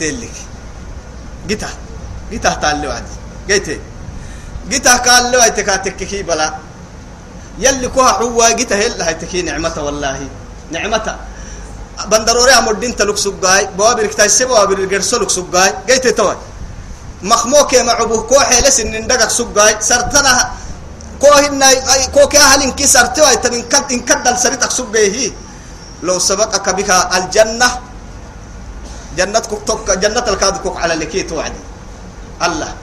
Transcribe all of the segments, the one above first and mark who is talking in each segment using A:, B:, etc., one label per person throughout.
A: tellik gita gitah taalewadi gayte gitah kaalewaite kaa tekkeki bala yalli koha cuwaa gita hellahaiteki nicmata wallahi nicmata bandaroore amodinta lugsuggaay bawaabiriktaise bawaabir gerso lugsuggaay gayte tawai makmoo keema cubuh koo xeele sinin dhagak suggaay sartana koo hinnaay koo kea halinki sarte waitan inka inka dalsaritak suggeehi low sabaqaka bika aljanna جنتك توك جنة الكادكوك على لكي توعدي. الله.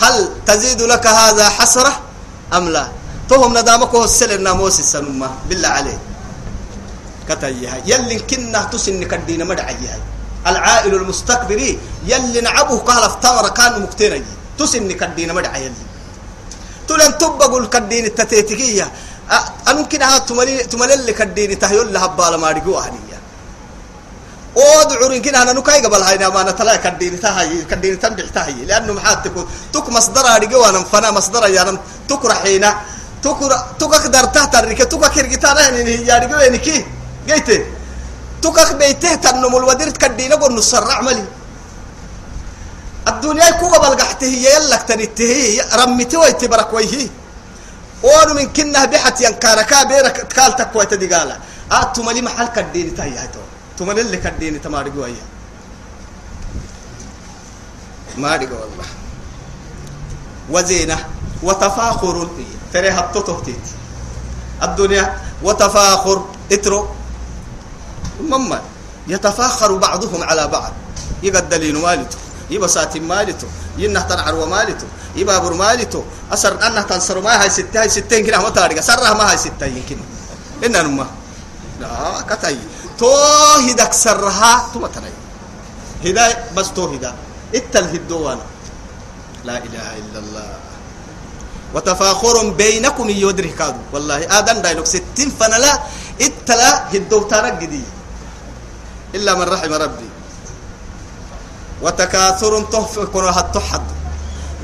A: هل تزيد لك هذا حسرة؟ أم لا؟ توهم ندامك هو السل الناموس السنمة. بالله عليه كتايها. يلي كنا تسن كدين مدعيها. العائل المستكبري يلي نعبه قال افتمر كان مكتيري تسن كدين مدعي يلي. تلن تبقوا الكدين التتيتكية. تملي تملي كدين تهيول لها بالا ما iyadu curinkinahanu kaygabalahayn amaana tala kadhiinitahay kadhiinitan dhictahay lianu maxaa tiku tuk masdaraadhige waanan fana masdarayaanam tukraxiina tukra tukakdartahtarrike tukakirgitaanahniniyaadhigeweniki geyte tukakbeytehtanumulwadir kadhiinagonu sarracmali addunyay kugabalgaxtehiyayallagtanittihi rammitiwayti barakwayhi oonu minkinah bixatyan kaarakaa beera kaaltakkuwayta digaala aatumali maxal kadhiinitahiyahayto بيته تنم الودير كدينا قول نصر عملي الدنيا كوغا بلغحته هي يلك تنته رمته ويتبرك ويه وانو من كنه بحت ينكاركا بيرك كالتك ويتدقالا آتو ملي محل كدين تهي هايتو تملي اللي كدين تمارق ويه ما والله. وزينة وتفاخر. فريها التوتوتيت الدنيا وتفاخر. اترو. مما يتفاخر بعضهم على بعض. يبقى الدليل مالته يبقى ساتم مالته ينه تنعر ومالته يبقى بر مالته أسر أنه تنصر ما هاي ستة. هاي ستين كنا ما تارجع سرها ما هاي ستة يمكن. إن نما. لا كتاي. تو هدك سرها تو تناي هداية بس تو هدا اتل هدوانا لا إله إلا الله. وتفاخر بينكم يدرك والله آدم دايلوك ستين فنلا اتلا هدوتانا جديد إلا من رحم ربي. وتكاثر تهفك التحد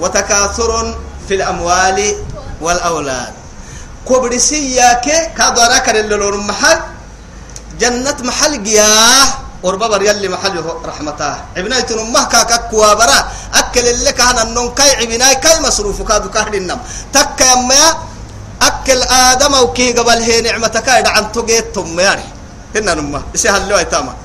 A: وتكاثر في الأموال والأولاد. كبرسياك كادوراك اللي محل. جنة محل جياه. وربا يلي محل رحمته. ابناي تنمه كاكا كوابرا أكل اللي كان النون كاي عبناي كاي مصروف كادو كهر النم. تك يما أكل آدم أو كي قبل هي نعمتك عن تجيت تم يعني هنا نمه. إسهل له تمام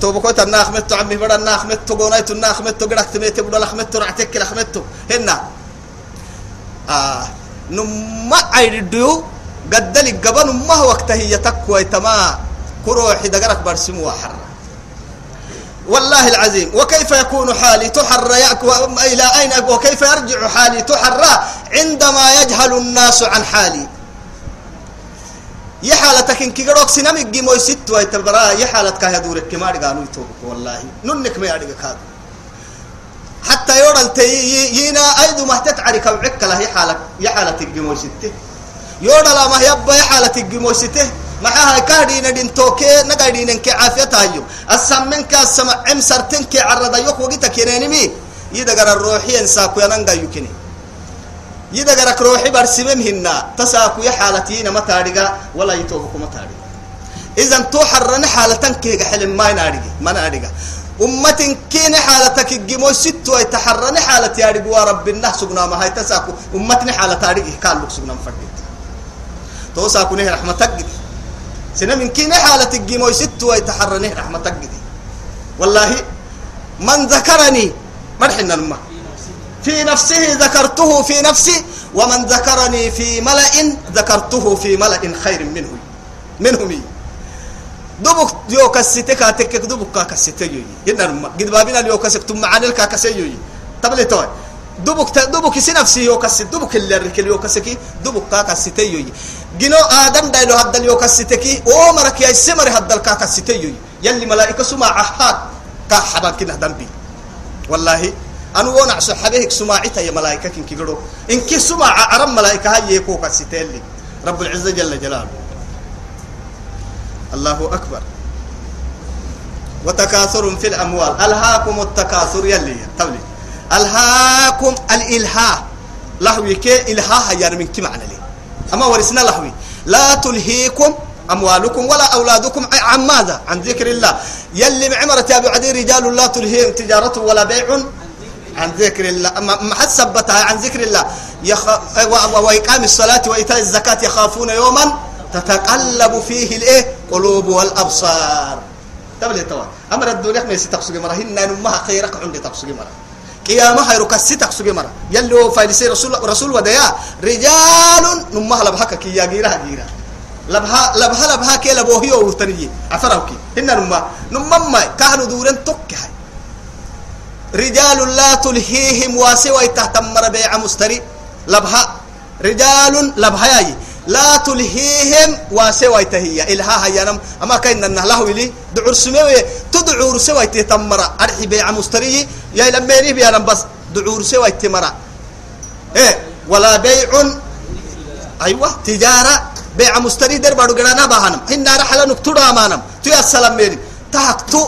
A: توبكوت الناخ متو عمي بڑا الناخ متو قونايت الناخ متو قرأت تميت بڑا لخ متو رعتك لخ متو هنا آه نما عيدو قدلك قبل ما وقته هي تكوى تما كروحي دقرك برسمو وحر. والله العظيم. وكيف يكون حالي تحر إلى أين وكيف يرجع حالي تحر عندما يجهل الناس عن حالي. يحالتك إنك قدوك سنمي جيمو ست ويتبرا يا دورك كما رجعوا يتوبك والله. ننك ما يرجع كاد حتى يورل تي ينا أيدو ما تتعرك وعك له يحالك يحالتك جيمو ست يورل ما يبا يحالتك جيمو ست معها كادين دين توكي نقايدين انك عافية هايو السمن كاسمع عم سرتن كي عرض يوك وقتك ينينمي يدقر الروحي انساكو يننقا يكني يدقرك روحي برسمم هنا. تساكو يا حالتين ما تاريغا ولا يتوبكو ما تاريغا إذا تو حرنا حالة كيغا حلم ما ناريغا ما ناريغا أمة كين حالتك الجمو ست ويتحرنا حالة ياريغ ورب الله سبنا ما هاي تساكو أمتنا حالة تاريغ قال لك سبنا مفردت تو ساكو نه رحمتك دي سنة من كين حالة الجمو ست ويتحرنا رحمتك دي والله من ذكرني مرحنا المه في نفسه ذكرته في نفسي ومن ذكرني في ملأ ذكرته في ملأ خير منه. منهم دبك يو كستك تك دبك كستك يوي. هنا قد بابنا اليو كسبتم معنا الكاكسي يوي. تبلي توي دبك دبك سي نفسي يو كست دبك اللي ركل يو كسكي دبك كاكستي يوي. جنو آدم دايلو هذا اليو كستكي أو مرك يا سمر هذا الكاكستي يوي. يلي ملائكة سمع عهات كحبا كنا دمبي والله أنا وأنا صحابيك سماعتها يا ملائكة كن إن كي سماع عرم ملائكة هاي يكوكا ستيلي رب العزة جل جلاله. الله أكبر. وتكاثر في الأموال. ألهاكم التكاثر يلي تولي. ألهاكم الإلهاء. لهوي كي إلهاء يعني من كي معنى لي. أما ورسنا لهوي. لا تلهيكم أموالكم ولا أولادكم عن ماذا؟ عن ذكر الله. يلي معمرة يا أبو عدي رجال لا تلهيهم تجارة ولا بيع عن ذكر الله. ما حد ثبتها عن ذكر الله. يخ... وإقام الصلاة وإيتاء الزكاة يخافون يوما تتقلب فيه الإيه؟ قلوب والأبصار. تبلي توا أمر الدنيا ما يستقصي مرة. هن نمها خيرك عندي تقصي مرة. قيامة خيرك الستك سجي مرة. يلو فايلسي رسول رسول وديا. رجال نمها لبحك كي يا جيرها جيرها لبها لبها لبها كي لبوهي أو تنجي عفروكي هن نمها. نمما كانوا دورن توك هاي رجال لا تلهيهم واسوى تهتمر بيع مستري. لبها. رجال لبها ياي. لا تلهيهم واسوى تهيا إلها هيا نم. أما كاين النهله ولي دعور سموي تدعور سوى تهتمر أرحي بيع مستري يا لما يريب يا بس دعور سوى تمرا إيه؟ ولا بيع. أيوة. تجارة. بيع مستري در بارو قرانا باهنم. هن رحلة نكتورا مانم تو السلام ميري. تهكتو.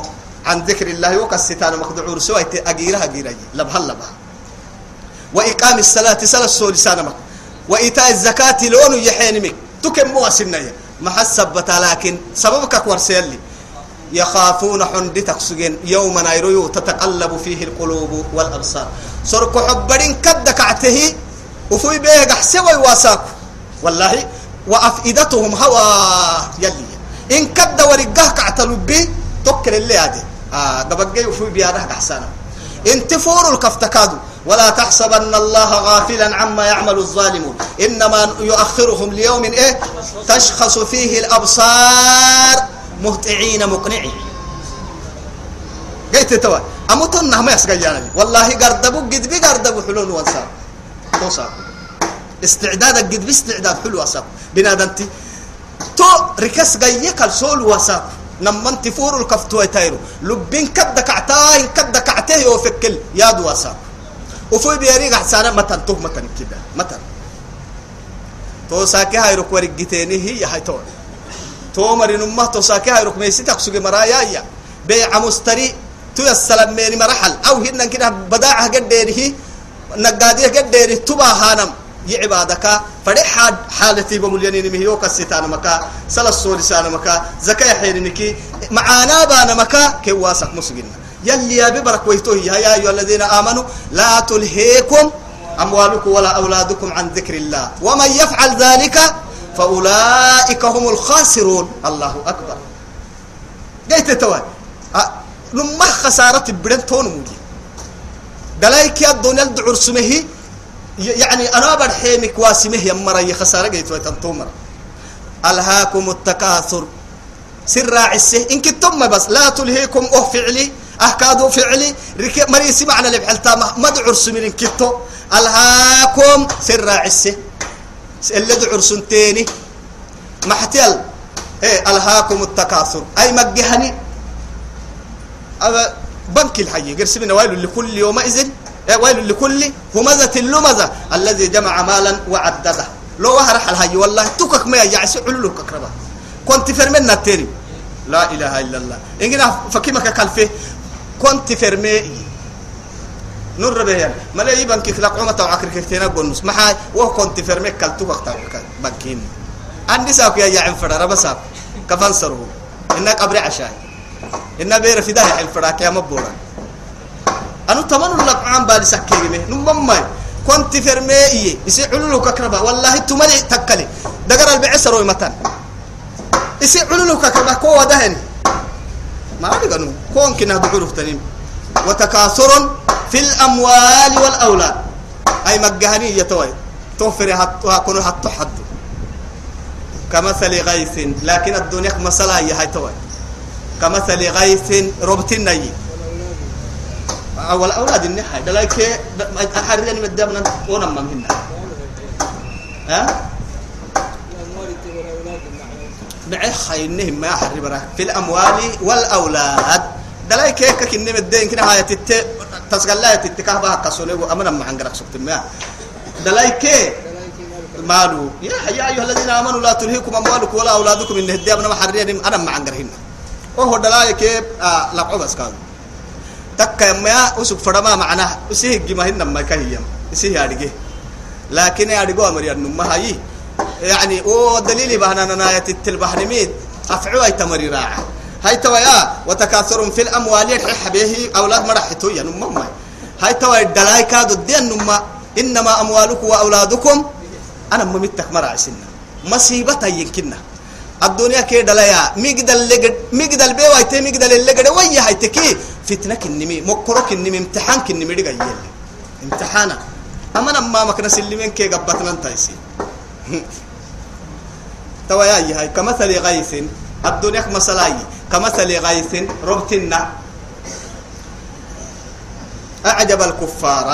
A: عن ذكر الله وكستان مقدعور سوى أجيرها أجيرها لبها لبها. وإقام الصلاة صلاة السول سانمك وإيتاء الزكاة لون يحينمك تكم مواسنية ما حسبت لكن سببك كورسيلي يخافون حندتك سجن يوم نيرو تتقلب فيه القلوب والأبصار سرق حبرين كدك عته وفي بيه حسوي واساك والله وأفئدتهم هوا يلي إن كد ورقه كعتلوا بي تكر اللي هذه أحسانا انتفور الكفتكادو ولا تحسبن الله غافلا عما يعمل الظالمون. إنما يؤخرهم ليوم إيه؟ تشخص فيه الأبصار مهطعين مقنعين. قلت توا أموتنا ما يسقيانا والله قردبو قد بي قردبو حلول وانساب توصاب استعداد قد باستعداد حلو وانساب بنادنتي تو ركس قيك السول وانساب namanti furul kaftuwatayru lubbin kadda kactaahin kadda kacteh oo fekkel yaaduwasaa ufuy biyarigaxsaana matan tuh matan kida matan toosaake hayrok warigiteenihi yahay too toomarinumah toosaake hayrok meesitak suge maraayaaya beeca mustari tuya salameeni maraxal aw hinan kidah badaacah gadheerihi nagaadiyah gadheeri tubaahaanam يعبادك فرح حالتي بمليانين مهيو كسيتان مكا سلسول لسان مكا زكاة حيرنكي معانا بانا مكا كواسك مسجنا يلي يا ببرك ويتوه يا أيها الذين آمنوا لا تلهيكم أموالكم ولا أولادكم عن ذكر الله. ومن يفعل ذلك فأولئك هم الخاسرون. الله أكبر. قيت توا لما خسارة برنتون مودي. دلايك يا الدنيا الدعور سمه يعني أنا برحيمك واسمه يا مرة خسارة قيت ويتنتومر ألهاكم التكاثر. سر عسه إن كنتم بس لا تلهيكم أه فعلي أهكادو فعلي. ركب مريسي معنا اللي بحلتا مدعو رسمين كتو ألهاكم سر عسه اللي دعو رسنتيني محتل. إيه ألهاكم التكاثر. أي مجهني بنك الحي. قرسمنا ويل لكل يومئذ. إيه ويل لكل همزة اللمزة الذي جمع مالا وعدده. لو وهرح الهي والله تكك ما يعسي علوك كربا كنت فرمنا التاني لا إله إلا الله. إننا فكيمك كالفه كنت فرمي. نور به يعني. ما لا يبان كيف لقوا متى عكر كتينا بونس ما هاي وهو كنت فرمي كالتو وقت بنكين. عندي ساق يا يعم فرا ربسا كفن سرو إنك قبر عشاء إن بير في ده الفرا كيا مبورا أنا تمنى لك عم بالي سكيري مه. نمما كنت فرمي إيه. يسي علو ككربا. والله تملي تكلي. دقر البعسر ومتن يسي علو ككربا. كوا دهن ما أدري كون كنا دعوه تنين. وتكاثر في الأموال والأولاد. أي مجهني يتوي توفر هكونوا حتى حد. كمثل غيث. لكن الدنيا مسألة هي توي. كمثل غيث ربطنا يي أول أولاد النحى دلاك أحررني من الدم ونما منا ها؟ بعي خينهم ما يحرر في الأموال والأولاد. دلاي كيك كني مدين كنا هاي تت تسقل لا تتكاه بها كسونه وأمنا ما عنقرك سكت ما. دلاي كي؟ مالو. يا يا أيها الذين آمنوا لا تلهيكم أموالكم ولا أولادكم إن هدي أنا محررين أنا ما عنقرهن وهو دلاي كي آه لقوا بس كان. تك ما أسوق فرما معنا أسيه جماهنا ما كهيم أسيه أرجع لكن أرجع أمري أنو ما هاي يعني أو دليل بهنا ناية التلبحر مين افعوا اي تمري راعه هاي توا يا وتكاثر في الاموال يحح به أولاد مرحتو يا نمما هاي توا الدلاي كادو دين نما انما اموالكم واولادكم أنا ممتك مرع سنه مصيبه يمكننا الدنيا كي دلايا ميقدل لقد ميقدل بي وايتي ميقدل اللقد ويا هاي تكي فتنك النمي مكروك النمي امتحانك النمي دقا يلي. امتحانا. أما نما مكنا سلمين كي قبتنا انتايسي. توا يا هاي. كمثل غيث. الدنيا كمثلاي كمثل غيث ربتنا أعجب الكفار.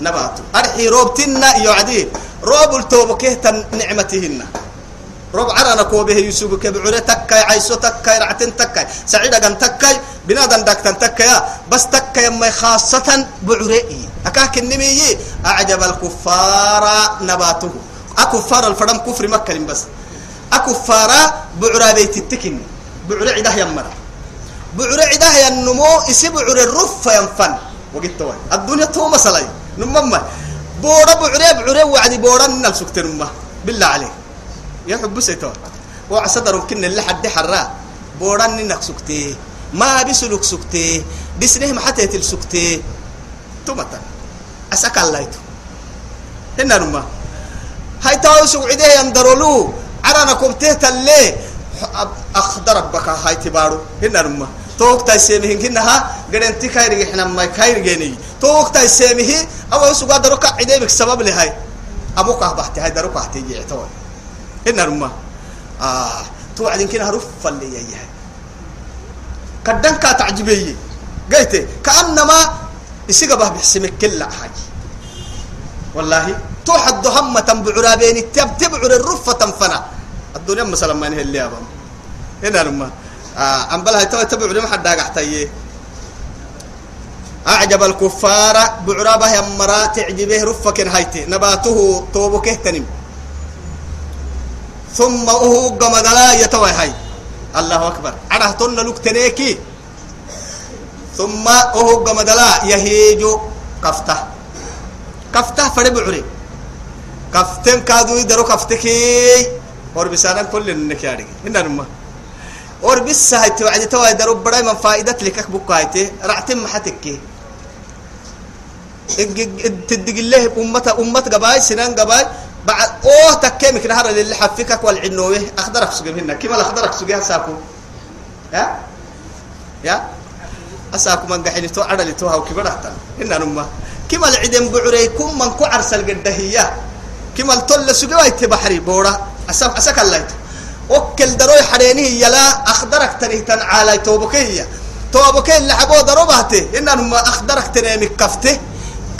A: نبات أرحي روبتنا يعدي. روب التوبكه نعمتهن. روب عرنا كوبه يوسف كبعورة تكاي عيسو تكاي رعتين تكاي سعيدة كان تكاي بنادم دكتن تكاي بس تكاي ما خاصة بعوري أكاك النمي أعجب الكفار نباته. أكفار الفرم كفر مكة بس. أكفار بعورا بيت التكن. بعوري عده يمر. بعوري عده ينمو إسي بعوري الرف ينفن. وقلت الدنيا تو مسلاي نمما بورا بعوري بعوري وعدي بورا نال سكتن ما بالله عليك. يحب سيتو وعصدر كن اللي حد حرا. بورا نك سكتي. ما بسلوك سكتي. بسنه ما حتى تل سكتي. تومتا أسك الله يتو. هنا نما. هاي تاو سوعده يندرولو. عرانا كوبته تلي أخضر بك هاي تبارو. هنا نما. توك تاي سيمهن كنها. قرن تكاير إحنا ما كاير جيني. توك تاي سيمه أو سوغا دروك بك سبب لهاي. أبوك أحبحتي هاي دروك أحتي يعتوي هنا آه توعدين كنا هرف اللي يهي كدن كا تعجبي قلت كأنما يسيق به بحسمك كلا حاجة والله توحد همة بعرابين تب تبعر الرفة تنفنا. الدنيا مثلا ما نهي اللي أبام هنا رما آه أم بلها تو تبع لما حد قاعد أعجب الكفار بعرابه يمرا تعجبه رفك هايتي. نباته توبكه تنم ثم أهو قمد لا يتوي هاي الله أكبر. عره تن لك تنيكي ثم أهو قمد لا يهيجو كفتة. كفتة فرب عري. كفتن كادو يدرو كفتكي. وربسانا كل النك يعني هنا نما وربس هاي توعد توي درو برأي من فائدة لك بكايتي رعتم محتكي. تدق الله أمة أمة قباي سنان قباي بعد أوه تكيمك نهار اللي حفكك والعنوه. أخضرك سجل هنا. كما الأخضرك سجل ساكو يا يا؟ اساكو من قحني تو عدل تو هاو كبرت هنا نما. كما العدم بعريكم من كو عرسل قدهية كما التل سجل ايت بحري بورا. اساك أساك الله وكل دروي حرينه يلا أخضرك تنهتن على توبكيه توبكيه اللي حبو ضربته هنا نما. أخضرك تنامك كفته.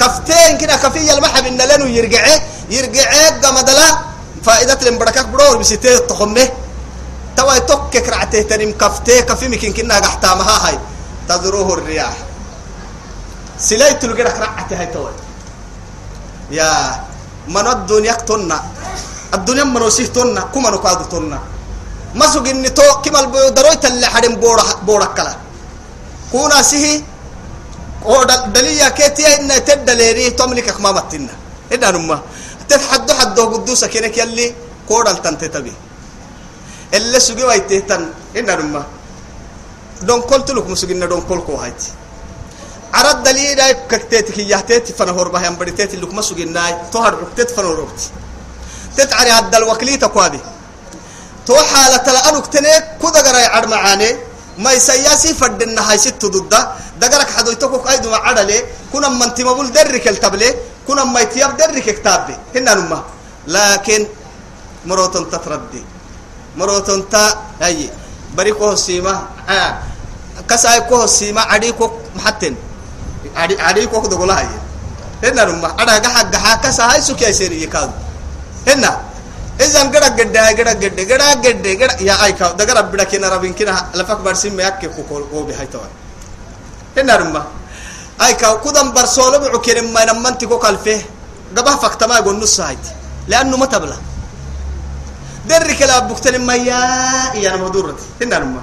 A: كفتين كنا كفية المحب إن لنو يرجعه. yirgeceega madala faa'idatlen barakak budo orbisitee tokomne tawai tokkek racteetanim kaftee kafimikinkinagaxtaamaha hay tadruhu riyaax silay tulgerak racate hay tawai. Ya mano addunyak tonna. Addunyan manosih tonna. Kumano kaadu tonna. Masuginni to kimal boyo daroy talle haden boora boorakkala kuna sihi oo dhaliya keetiya inna teddaleeni tomlikak mamattinna idhanumma دليا كيتيا إن تدليري تملك ما متنا إذا نما تتحدو حدو قدوسة كينك يلي كورال تنتتبي اللي سوقي وايتهتن إنا نما دون قلت لك مسوقنا دون قل كو هايتي عرض دليل كتيتك يهتيت فنهور بها ينبريتيت اللي كما سوقنا تهر عكتيت فنهور تتعري هاد الوكلي تقوابي تو حالة لأنك تنيك كودا قرأي عد معاني ما يسياسي فردنا هاي ست ضد دقرك حدو يتوكوك أيدو مع عدلي كنا من تمبول درك التبلي كنا ما يتياب درك كتابي هنا نما. لكن مروتون تتردي مروتون تا هاي. بريكو السيما آه. كساي كو السيما عديكو محتن. عدي عديكو دغلا هاي. هنا نما. ادا غا غا كسا هاي سوكي سيري يكاد هنا. إذا قرا قد قرا قد قرا قد قرا يا أيكا دقرا بدا كنا ربين كنا لفك برسيم ياك كوكول هو بهاي توان هنا أيكا كودم برسولة بعكرم ما نمنتي كو كالفه قبه فكتما يقول نص هايت لأنه ما تبلا درك لا بكتن ما يا يا مدورت هنا رما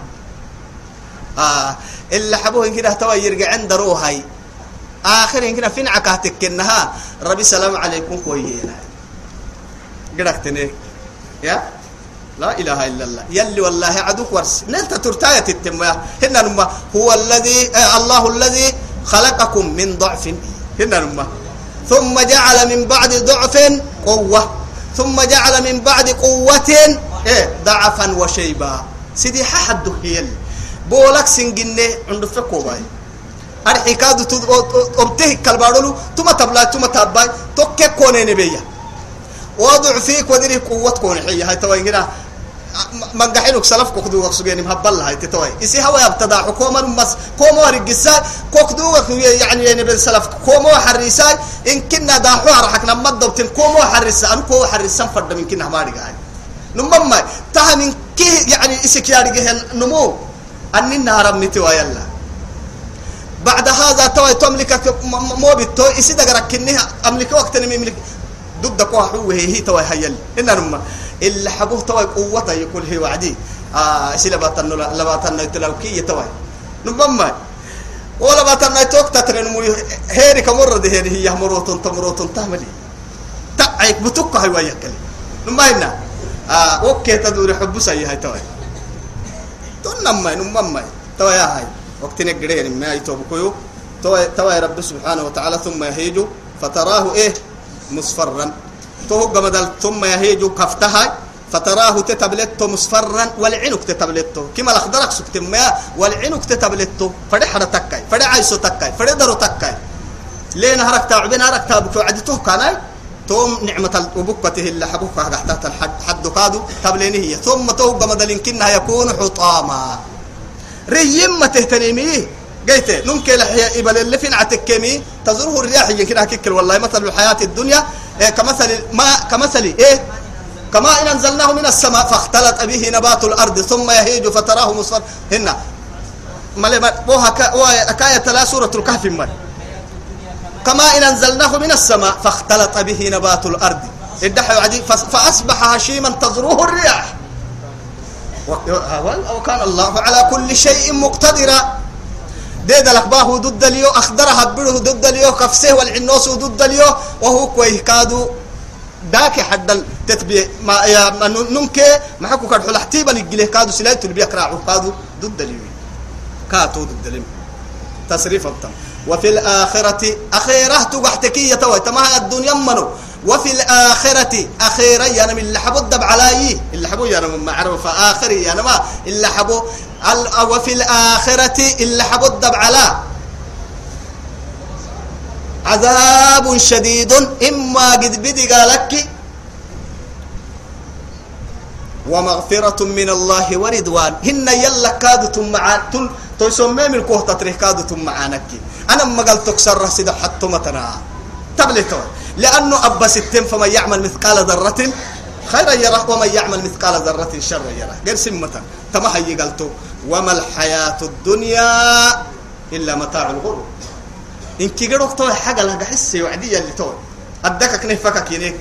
A: آه اللي حبوه كده توا يرجع عند روهاي آخر كده فين عكاتك إنها ربي سلام عليكم كوينا قدك تنيك يا لا إله إلا الله يلي والله عدوك ورس نلت ترتاية التم هنا نما هو الذي آه الله الذي خلقكم من ضعف. هنا نما. ثم جعل من بعد ضعف قوة. ثم جعل من بعد قوة إيه ضعفا وشيبا. سيدي حد هي بولك سنجنة عند فكوباي أرحي كادو تبته كالبارولو. ثم تبلا ثم تباي. توكي كوني نبيا وضع فيك ودري قوة كوني حية هاي توي هنا مقحينك سلف كوكدو وقصوغيني مهبل هاي تتوي إسي هوا يبتدع حكومة مس كومو رجسا كوكدو يعني يعني بالسلف كومو حريساي إن كنا داحوها رحكنا مدبتين كومو حريسا أنا كومو حريسا فرد من كنا ماري قاعد. نمما تها من كي يعني إسك يارجه نمو. أني نهار متوا يلا بعد هذا توي تملك مو بتو إسي دقرك كنها أملك وقت نمي ملك. ضد كوحو هي هي توي هيل إن نما. إلا حبوه توي قوته يقول هي وعدي. آه إسي لباتن لباتن تلوكية توي. نمما ولا باتن توك تترن مو هيري كمرة ده هيري هي مروتون تمروتون تعملي تعيك بتوك هاي وياكل نما هنا آه أوكي تدور حب سيء هاي توي. تنما نمما توي هاي. وقت نقدر ما يتوبكيو توي توي رب سبحانه وتعالى ثم يهيجو. فتراه إيه؟ مصفرا. تو قمدل ثم يهيج كفتها فتراه تتبلت مصفرا والعنك تتبلت كما الأخضرك سكت ما والعنك تتبلت فدي حدا تكاي فدي عايسو تكاي فدي درو تكاي. لين هرك تعبين هرك تابك وعدته كاناي توم نعمة وبكته اللي حبوك تحت الحد حد قادو. تبليني هي ثم تو قمدل كنها يكون حطاما. ريم ما قيت نمك لحيا إبل اللي في عتكمي تزوره الرياح يمكن كل والله مثل الحياة الدنيا. إيه كمثل ما كمثل إيه؟ كما إن أنزلناه من السماء فاختلط به نبات الأرض ثم يهيج فتراه مصفر. هنا ملي وها وكاية لا سورة الكهف مال. كما إن أنزلناه من السماء فاختلط به نبات الأرض. الدحى عدي فأصبح هشيما تزروه الرياح. وكان الله على كل شيء مقتدرا. ديد الأخباه ضد اليو أخضرها بره ضد اليو كفسه والعنوس ضد اليو وهو كويه كادو. داك حد التتبيع ما يا نمك ما حكوا كان حل احتيبا يجله كادو سلاي تلبيه كراعو كادو ضد اليو. كاتو ضد اليو. تصريف التم وفي الآخرة أخيرة تقحتكي يتوي تما الدنيا منو. وفي الآخرة أخيرا يعني من اللي حبو الدب علي. اللي حبو يعني من معروف آخري يعني ما اللي حبو وفي الآخرة حبو الدب على عذاب شديد إما قد بدي قالك ومغفرة من الله ورضوان. هن يلا كادتم مع تل تسمى من كوه تتريه كادتم معانك. أنا ما قلت تكسر سيدا حتى متنا تبلتون لأنه أبا ستين فمن يعمل مثقال ذرة خيرا يره ومن يعمل مثقال ذرة شرا يره غير سمة تما هي قلتو وما الحياة الدنيا إلا متاع الغرور. إن كي توي حاجة لها حسي وعدية اللي توي أدك كنفك كينيك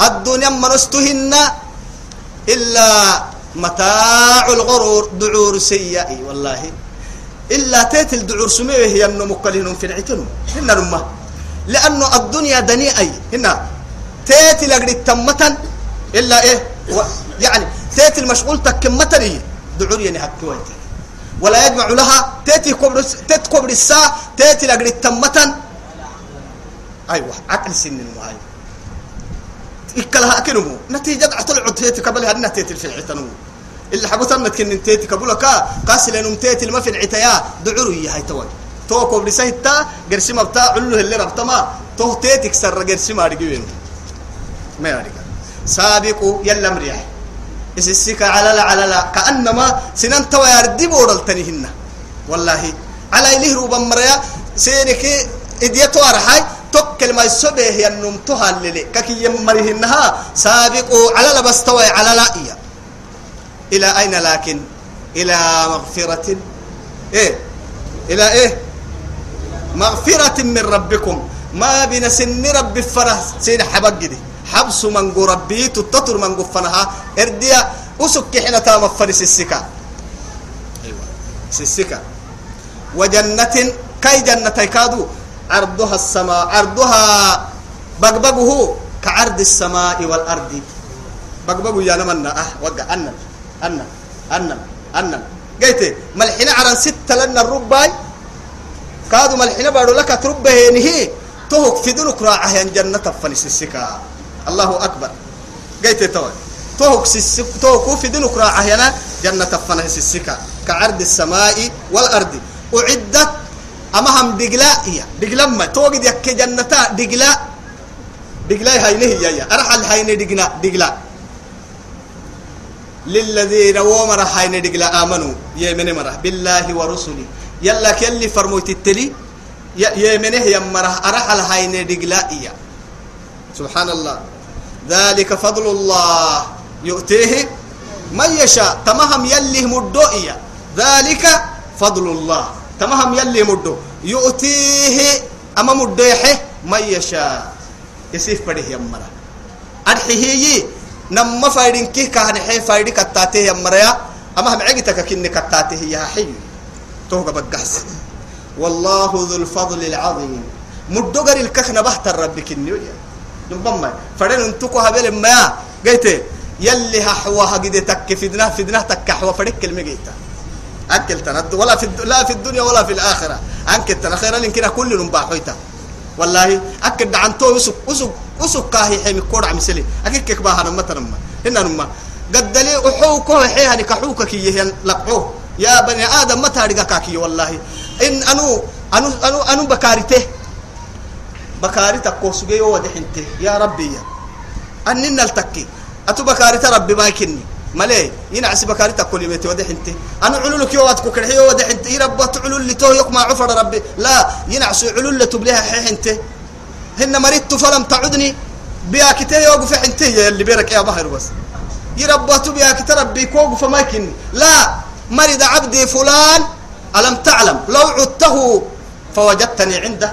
A: الدنيا منستهن إلا متاع الغرور. دعور سيئة. والله. إلا تيت الدعور سمية هي أنه مقلين في هنا رمه لأنه الدنيا دنيئة. هنا. تيت لقد تمتا إلا إيه؟ و يعني تيت المشغول تكمتني دعور يعني هكويتي ولا يجمع لها تيتي كبر تيت كبر الساعة تيتي لقد تمتا أيوة عقل سن المعاي إكلها أكلمه نتيجة عطلعت تيتي قبلها أنها تيتي في العتنمو اللي حبوتنا كن تيتي كبولا كا قاسل انم تيتي الما في العتيا دعوري هاي توي تو كوبري سيتا غرسي مبتا علو اللي ربطما. تو تيتي كسر غرسي ما رجوين ما يرجع سابقوا يلا مريح. اسسك على لا على لا كانما سنن تو يردي بورلتنيهن والله على إله روبا مريا. سينك إديتو أرحاي توكل ما يسبه ينم تهللي ككي يمرهنها سابقوا على لا بستوي على لا إياه إلى أين لكن؟ إلى مغفرة. إيه. إلى إيه؟ مغفرة من ربكم. ما بين سن رب فرح سين حبق دي حبس من ربي تتطر من قفنها إرديا أسك حين تام فرس السكا أيوة السكا وجنة كي جنة كادو عرضها السماء عرضها بقبقه كعرض السماء والأرض. بقبقوا يا نمنا أه وقع أنن أنن أنن أنن قلت ملحنا عرن ستة لنا الرباي. كادوا ملحنا بارو لك تربه نهي تهك في دنك راعه جنة فنس السكا الله أكبر. قلت توي توك سيسك توك في دنك راعه هنا جنة فنس السكا كعرض السماء والأرض. أعدت أما هم دقلاء هي. دقلاء ما. توجد يك جنة دقلاء دقلاء هاي نهي يا أرحل هاي دقلاء دقلاء للذين ومر هاي دقلاء آمنوا. يمن مرة. بالله ورسله. يلا كلي فرموت التلي. يمنه يمره أرحل هاي دقلاء يا سبحان الله. ذلك فضل الله. يؤتيه من يشاء. تمهم يلي مدوئيا ذلك فضل الله. تمهم يلي مدو. يؤتيه أما مدويحه من يشاء. يسيف بده يمرا. أرحيه نما فايدين كيه كهن حي فايدي كتاته يمرا. أما هم عقتك كني كتاته يا حي. توقع بقحس والله ذو الفضل العظيم. مدو قري الكخنة بحت نبما فدين انتكو هبل ما. قلت يلي هحوها قد تك فدنا فدنا تك حوا. فريق كلمة قيتا أكل تند ولا في لا في الدنيا ولا في الآخرة. أنك تنا خيرا لكن كل نباحويتا والله أكد عن تو يسوق يسوق يسوق كاهي حمي كورع مثلي أكيد كيك باها نما تنما هنا نما قد لي أحوكه حيها نكحوك كي لقحوه يا بني آدم ما تارجع كاكي والله؟ إن أنو أنو أنو أنو بكارته. بكاري تكو سجي ودحنته يا ربي. يا أننا نلتكي أتو بكاري ربي ما يكني. ملي. ينعس بكاري تقول يمتي ودح انت أنا علولك يو واتكو كرهي ودح انت يربط علول لي تو يقمع عفر ربي. لا. ينعس علول لتبليها انت هن مريت فلم تعدني. بيا كتي يوقف انت اللي بيرك يا بحر بس. يربط بيا كتي ربي. كوقف ما يكني. لا. مرض عبدي فلان. ألم تعلم. لو عدته فوجدتني عنده.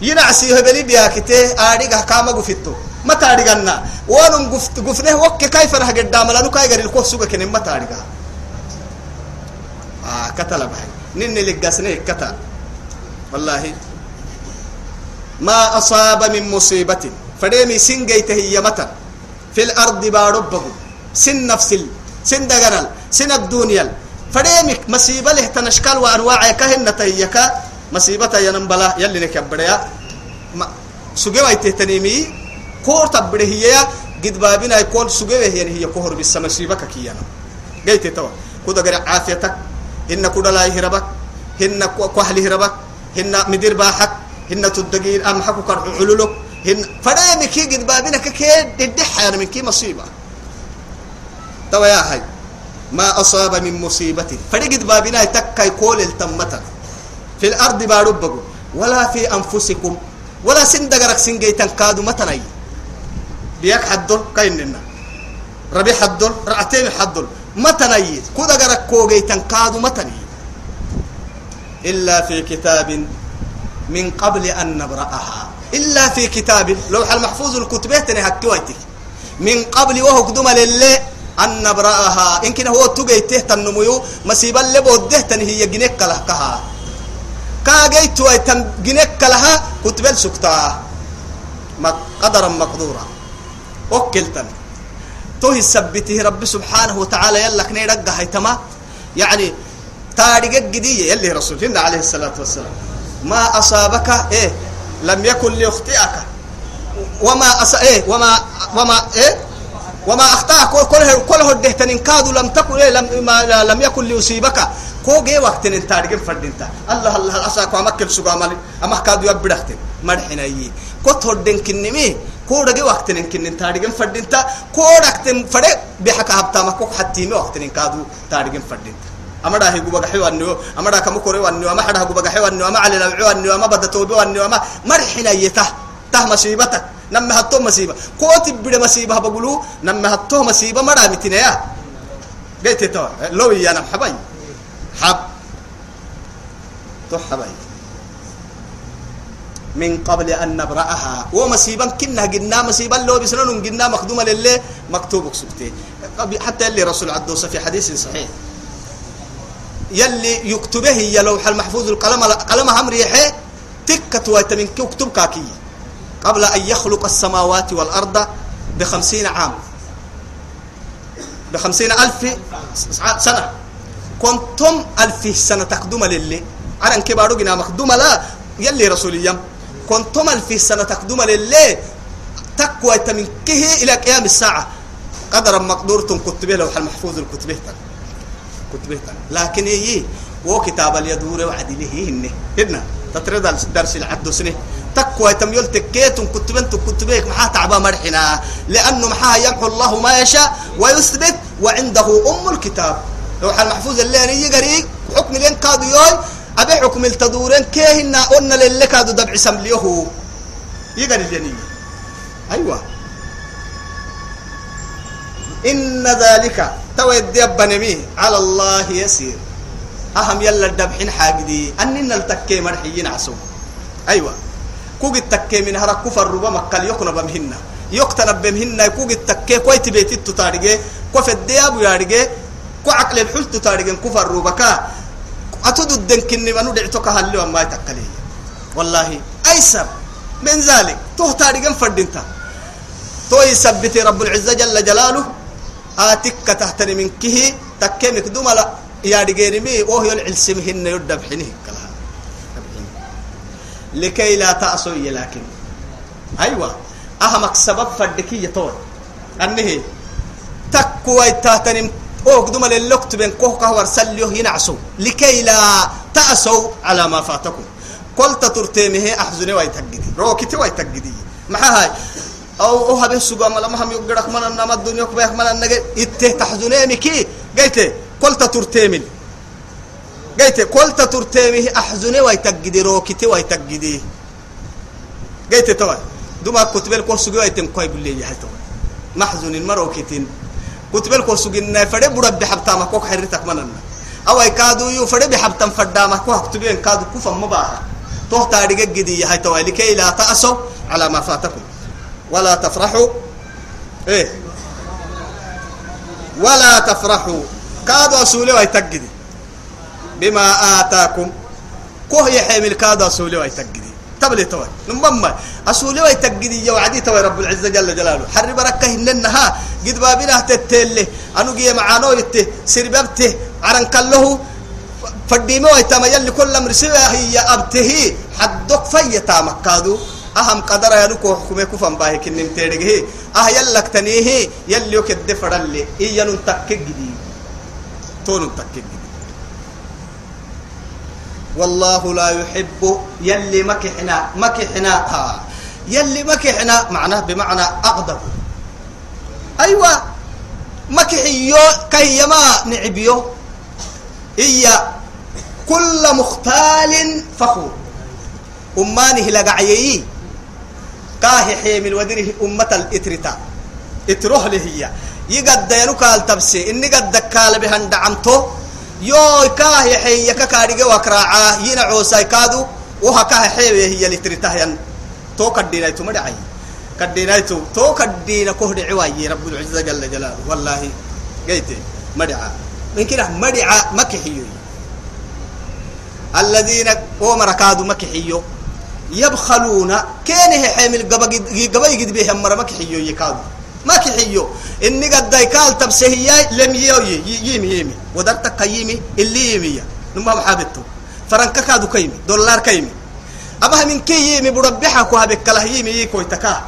A: ينعسي هبلي بيا كتي آريقها كاما قفتو ما تاريغنا وانم قفت قفنه وك كيف رح قدام؟ لأنه كاي غير الكوف سوق كن ما تاريغا آه كتل بحي نن لقاسني كتا والله. ما أصاب من مصيبة. فديمي سنجيته هي متى؟ في الأرض باربه سن نفس سن دغرل سن الدنيا. فديمي مصيبة له تنشكال وأنواع كهن تيكا. مصيبة ينبلا يلي نكبريا سجوا يتهتنيمي كور تبره هي قد بابنا يكون سجوه هي هي كهر بالسما سيبك كيانا جيت توا كودا غير عافيتك هن كودا لا يهربك هن كوحل يهربك هن مدير باحك هن تدقين أم حكو كرع علولك هن فرامي كي قد بابنا كي ددح من كي مصيبة توا يا هاي ما أصاب من مصيبة فرقد بابنا يتكا يقول التمتا في الأرض باربكم ولا في أنفسكم ولا سندقرك سنجيتن كادو متنين بيك حدل كايننا. ربي حدل رعتين حدل. ما تنيي كودا غرك كوغي تنكادو ما تنيي إلا في كتاب من قبل أن نبرأها. إلا في كتاب لوح المحفوظ الكتبه تنهكويتك من قبل وهو قدوم لله أن نبرأها. إن كنا هو تجي تهت النمو مسيبا لبوده تنهي جنك لها kaagaytuwai tan ginekalaha kutbel sugtaa qadaran maqdura okiltan to hisabitihi rabbi subxaanahu watacaala yallaknay dhaggahay tama. Yani taadhiga gidiye yalli rasul alayhi الsalaatu wasalaam maa asaabaka e lam yakun liykti'aka wama asa eh, e wama wama e eh? وما أخطأك كله كله الدهتن كادوا لم تكن لم ما لم يكن ليصيبك. كو جي وقت إن تاريخ فردينتا. الله الله أساك ومكل سوغا مالي؟ أما كادوا يبدحتن مرحنا يي كتر دين كنمي كودا جي وقت نكن تاريخ فردينتا. كودا كتن فرق بحك هبتا ما كوك حتى مي وقت كادو تاريخ فردينتا. أمدا هي جوبا حيو النيو. أمدا كم كوري والنيو. أما حدا جوبا حيو النيو. أما على العيو النيو. أما بدا توبي والنيو. أما مرحنا يته ته مصيبتك. نم هتو مصيبة كوت بيد مصيبة بقولو نم هتو مصيبة مرا متنا يا قلت تو لو يا نم حباي حب. تو حباي من قبل أن نبرأها. ومصيبا كنا قلنا مصيبا لو بسنن قلنا مخدومة لله مكتوب سكتي حتى اللي رسول عدوس في حديث صحيح. يلي يكتبه هي لوح المحفوظ القلم قلم هم ريحه تكت ويتمن كتب كاكي قبل أن يخلق السماوات والأرض بخمسين عام. بخمسين ألف سنة. كنتم ألف سنة تقدم للي. على كبارو جنا مقدومة لا. يلي رسوليا كنتم ألف سنة تقدم للي. تقوى تمنكه إلى قيام الساعة. قدرا مقدورة كتبه لوح المحفوظ الكتبه كتبه لكن إيه؟ وكتاب اليدور وعدله هن هنا. تترد درس العد سنه تقوى تم يلتكيت كتبن كتبيك محا تعبا مرحنا. لأنه محا يمحو الله ما يشاء ويثبت وعنده أم الكتاب. لوح المحفوظ اللي أنا يقري حكم لين كادو يوي أبي حكم التدورين كيهنا قلنا للي كادو دبع سمليه يقري الجنيه أيوة. إن ذلك تويد بنمي على الله يسير. أهم يلا الدبحين حاجدي أننا التكي مرحيين عسو أيوة. كوج التكي من هرا كفر ربما قال يقنا بمهنا. يقتنا بمهنا كوج التكي كويت بيت التتارجة كوف الدياب يارجة كو عقل الحل تتارجة كفر ربكا أتود الدن كني منو دعتك هاللي ما يتكلي والله. أيسر من ذلك. تو تارجة فردينتا. تو يثبت رب العزة جل جلاله. آتك تحتني من كه تكيمك دوما يا دقيرمي وهو يلعلسمهن يدب حينه كلها لكي لا تأسوا لكن. أيوة. أهمك سبب فردكية طول أنه تكوى تهتنم. أوك دوما للوقت بين كوه كهور سليه ينعسوا. لكي لا تأسوا على ما فاتكم. قلت ترتيمه أحزني ويتقدي روكتي ويتقدي معها أو أو السجوا ملا ما هم يقدرك ملا نما الدنيا كبير ملا نجى إته تحزني مكي قلت kolta turteemin gayte kolta turteemihi axzune way taggide rookite way taggide gayte tawa dumaa kutbel kol sugi wayten koy buleeyahay tawa maxzunin ma rookitin. Kutbel kol suginnay fadhe burabbe xabtaama kok xirritak mananna away kaaduyu fadhe bixabtan fadhaama ku haktubeen kaadu kufan ma baaha tohtaadhiga gidiyahay tawa likay laa ta'asow calaa maa faatakum. Walaa tafraxuu eh. Walaa tafraxuu ولا تفرحوا كادوا سولي ويتقدي. بما آتاكم كوه يحمل كادوا سولي ويتقدي. تبلي توي؟ نمما أسولي ويتقدي يا وعدي توي رب العزة جل جلاله. حرب ركه إنها قد بابنا تتله أنو جي معانو يته سرببته عرن كله. فديمو يتما يلي كل أمر سوى. هي أبته. حدك فيتا مكادو. أهم قدر يا نكو حكومة كفن باهي كنم تيرجه أه يلك تنيه يلي يكد فرلي. إيه ينون تكك جديد تون تكك جديد والله لا يحب يلي مكحنا مكحنا ها يلي مكحنا معناه بمعنى أغضب. أيوة مكحيو كي ما نعبيو هي كل مختال فخور. أمانه لقعيي. كاه حيمل ودره أمة الإترتا له هي يقد ينوك التبسي إني قد دكال بهن دعمتو. يو كاه حي ككاريجا وكراعا ينعو سايكادو وها كاه حي هي الإترتا ين تو كدينا يتو مدعي. كدينا يتو تو كدينا كهد عواي رب العزة جل جلاله. والله قيتي. مدعا. من كده مدعا مكحيو الذين هم ركادوا مكحيو. يبخلون. كان هي حامل قبا قبا يجد به مره ما كحيو يكاد ما كحيو إني قد دايكال تبسهي لم يوي يمي يمي ودرت قيمي اللي يمي نما محابته فرنك كادو كيمي دولار كيمي ابها من كي يمي بربحك وهبك له يمي كوي تكا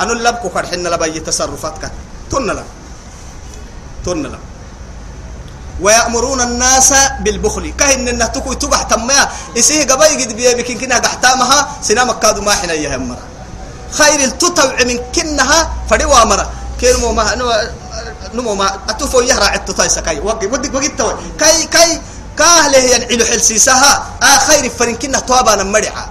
A: أنا لبكو فرحنا لبي تصرفاتك تنلا تنلا ويأمرون الناس بالبخل. كهن انه تكو تقح تما يسيه قبا يقد بيه بكين كنا قحتامها. سنامك كادو ما حنا يهمر خير التطوع من كنها فدوا مرة. كلمة ما نمو ما أتوفو يهرع التطاي سكاي. وقت ودك وقت توي كاي كاي كاهله ينعلو حلسيسها آه خير فرن كنا توابا نمرعا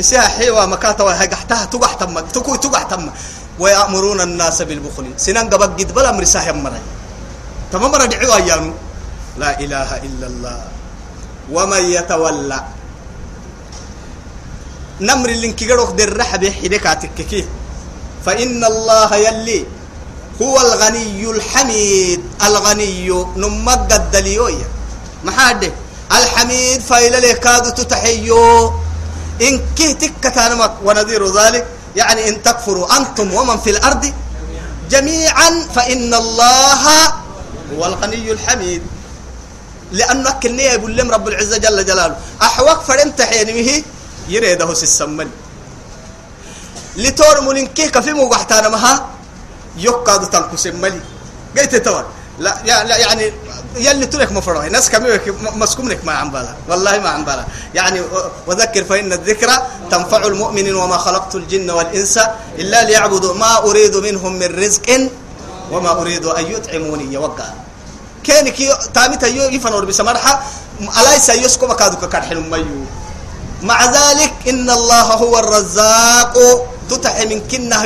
A: إسيها حيوة مكاتا وهي قحتها تقح تما تكو تقح تما ويأمرون الناس بالبخل. سنان قبا قد بلا مرساه يمرأي تمام ردعوا أيانو لا إله إلا الله. ومن يتولى نمر اللي كيغروك در رحبه حدكاتك فإن الله يلي هو الغني الحميد. الغني نمق الدليوية محاده الحميد فإلى لكاد تتحيو. إن كه تكتانمك ونذير ذلك. يعني إن تكفروا أنتم ومن في الأرض جميعا. فإن الله هو الغني الحميد. لأنه كنية يقول لهم رب العزة جل جلاله. أحوق فرنت حينمه. يريده سيسمن لتور ملنكيه كفي موقحتانا مها؟ يقعد تنكو سملي قيت تور لا يعني يلي تلك مفروه ناس كميك مسكومنك ما عم بالا. والله ما عم بالا. يعني وذكر فإن الذكرى تنفع المؤمن وما خلقت الجن والإنس إلا ليعبدوا ما أريد منهم من رزق وما أريد أن يطعموني. يوقع. كان كي تامي يو يفنور بسمرحة. أليس يسكو بكادو كارحل ميو؟ مع ذلك إن الله هو الرزاق. تتح من كنه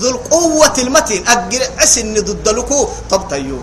A: ذو القوة المتين. أجر أسن ضد لكو. طب تيو.